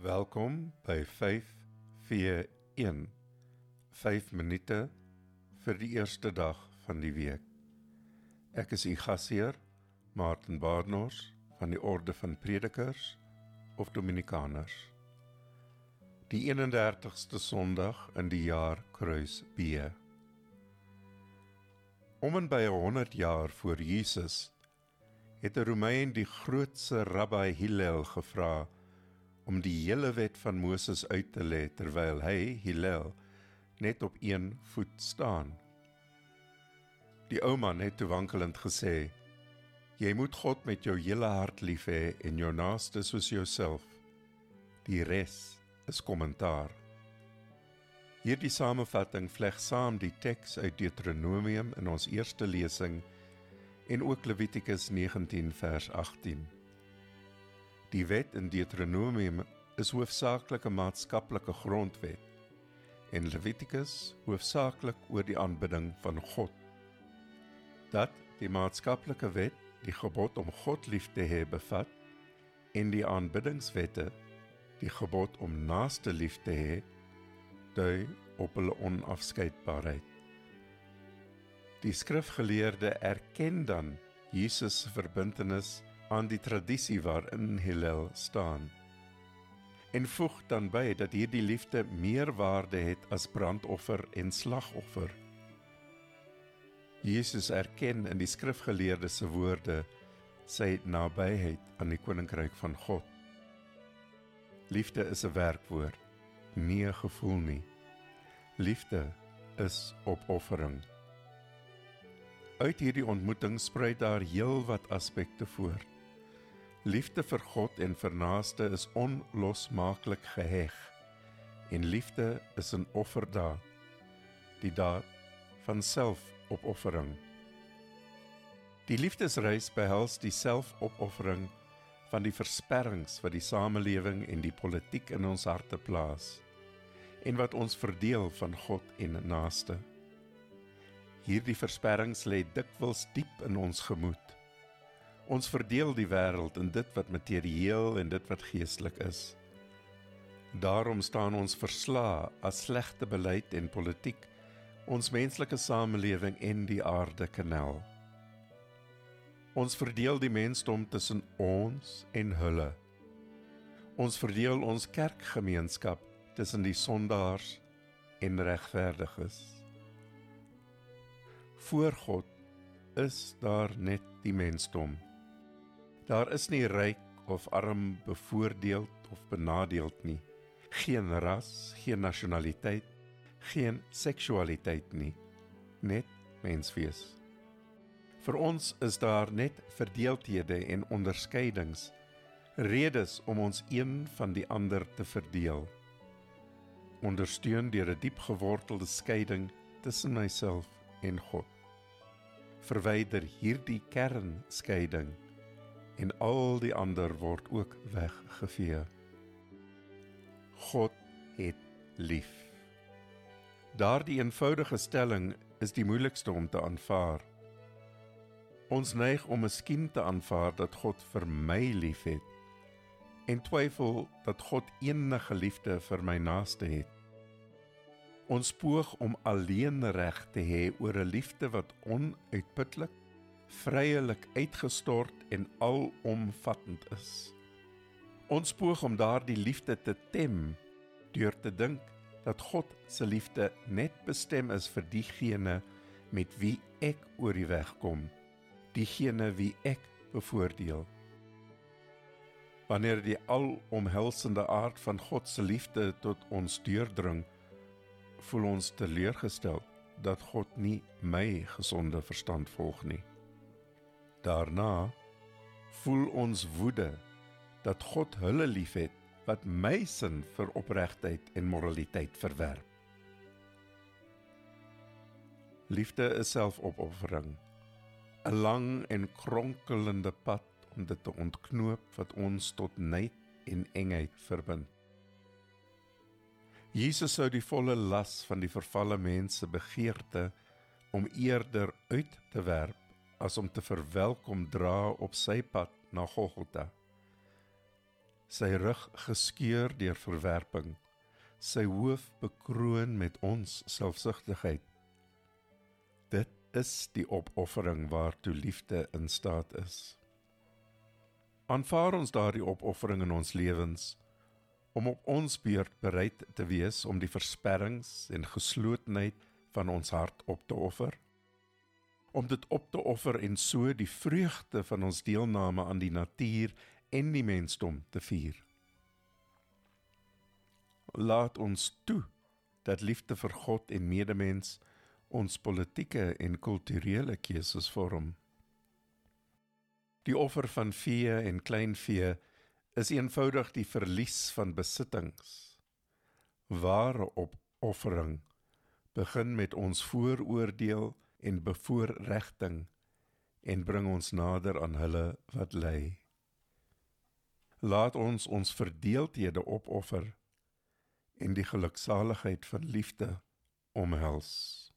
Welkom by 5v1. 5 minute vir die eerste dag van die week. Ek is u gasheer, Martin Barnard van die Orde van Predikers of Dominikaners. Die 31ste Sondag in die jaar Kruis B. Om en by 100 jaar voor Jesus het 'n Romein die grootste rabbi Hillel gevra om die hele wet van Moses uit te lê terwyl hy Hillel net op een voet staan. Die ou man het wankelend gesê: Jy moet God met jou hele hart lief hê en jou naaste soos jouself. Die res is kommentaar. Hierdie samevatting vleg saam die teks uit Deuteronomium in ons eerste lesing en ook Levitikus 19 vers 18. Die wet in Deuteronomium is hoofsaaklik 'n maatskaplike grondwet en Levitikus hoofsaaklik oor die aanbidding van God. Dat die maatskaplike wet die gebod om God lief te hê bevat en die aanbiddingswette die gebod om naaste lief te hê dui op hulle onafskeidbaarheid. Die skrifgeleerde erken dan Jesus se verbintenis aan die tradisie waarin Hillel staan. En voeg dan by dat hierdie liefde meer waarde het as brandoffer en slagoffer. Jesus erken in die skrifgeleerde se woorde sy nabyheid aan die koninkryk van God. Liefde is 'n werkwoord, nie 'n gevoel nie. Liefde is opoffering. Uit hierdie ontmoeting spruit daar heelwat aspekte voort. Liefde vir God en vir naaste is onlosmaaklik geheg. En liefde is 'n offerdaad. Die daad van selfopoffering. Die liefdesreis behels die selfopoffering van die versperrings wat die samelewing en die politiek in ons harte plaas en wat ons verdeel van God en naaste. Hierdie versperrings lê dikwels diep in ons gemoed. Ons verdeel die wêreld in dit wat materieel en dit wat geestelik is. Daarom staan ons versla as slegte beleid en politiek ons menslike samelewing en die aarde kanel. Ons verdeel die mensdom tussen ons en hulle. Ons verdeel ons kerkgemeenskap tussen die sondaars en regverdiges. Voor God is daar net die mensdom. Daar is nie ryk of arm, bevoordeeld of benadeeld nie. Geen ras, geen nasionaliteit, geen seksualiteit nie. Net menswees. Vir ons is daar net verdeeldhede en onderskeidings, redes om ons een van die ander te verdeel. Ondersteun deur 'n diep gewortelde skeiding tussen myself en God. Verwyder hierdie kernskeiding en al die ander word ook weggevee. God het lief. Daardie eenvoudige stelling is die moeilikste om te aanvaar. Ons neig om miskien te aanvaar dat God vir my liefhet en twyfel dat God enige liefde vir my naaste het. Ons poog om alleen reg te hê oor 'n liefde wat onuitputlik vryelik uitgestort en alomvattend is. Ons poog om daardie liefde te tem deur te dink dat God se liefde net bestem is vir diegene met wie ek oor die weg kom, diegene wie ek bevoordeel. Wanneer die alomhelsende aard van God se liefde tot ons deurdring, voel ons teleurgestel dat God nie my gesonde verstand volg nie. Daarna voel ons woede dat God hulle liefhet wat my sin vir opregtheid en moraliteit verwerp. Liefde is selfopoffering, 'n lang en kronkelende pad om dit te ontknoop wat ons tot nait en engheid verbind. Jesus sou die volle las van die vervalle mense begeerte om eerder uit te werp as om te verwelkom dra op sy pad na Golgotha. sy rug geskeur deur verwerping, sy hoof bekroon met ons selfsugtigheid. Dit is die opoffering waartoe liefde in staat is. Aanvaar ons daardie opoffering in ons lewens om op ons beurt bereid te wees om die versperrings en geslotenheid van ons hart op te offer om dit op te offer en so die vreugde van ons deelname aan die natuur en die mensdom te vier. Laat ons toe dat liefde vir God en medemens ons politieke en kulturele keuses vorm. Die offer van vee en kleinvee is eenvoudig die verlies van besittings. Ware opoffering begin met ons vooroordeel en bevoorregting en bring ons nader aan hulle wat ly. Laat ons ons verdeeldhede opoffer en die geluksaligheid van liefde omhels.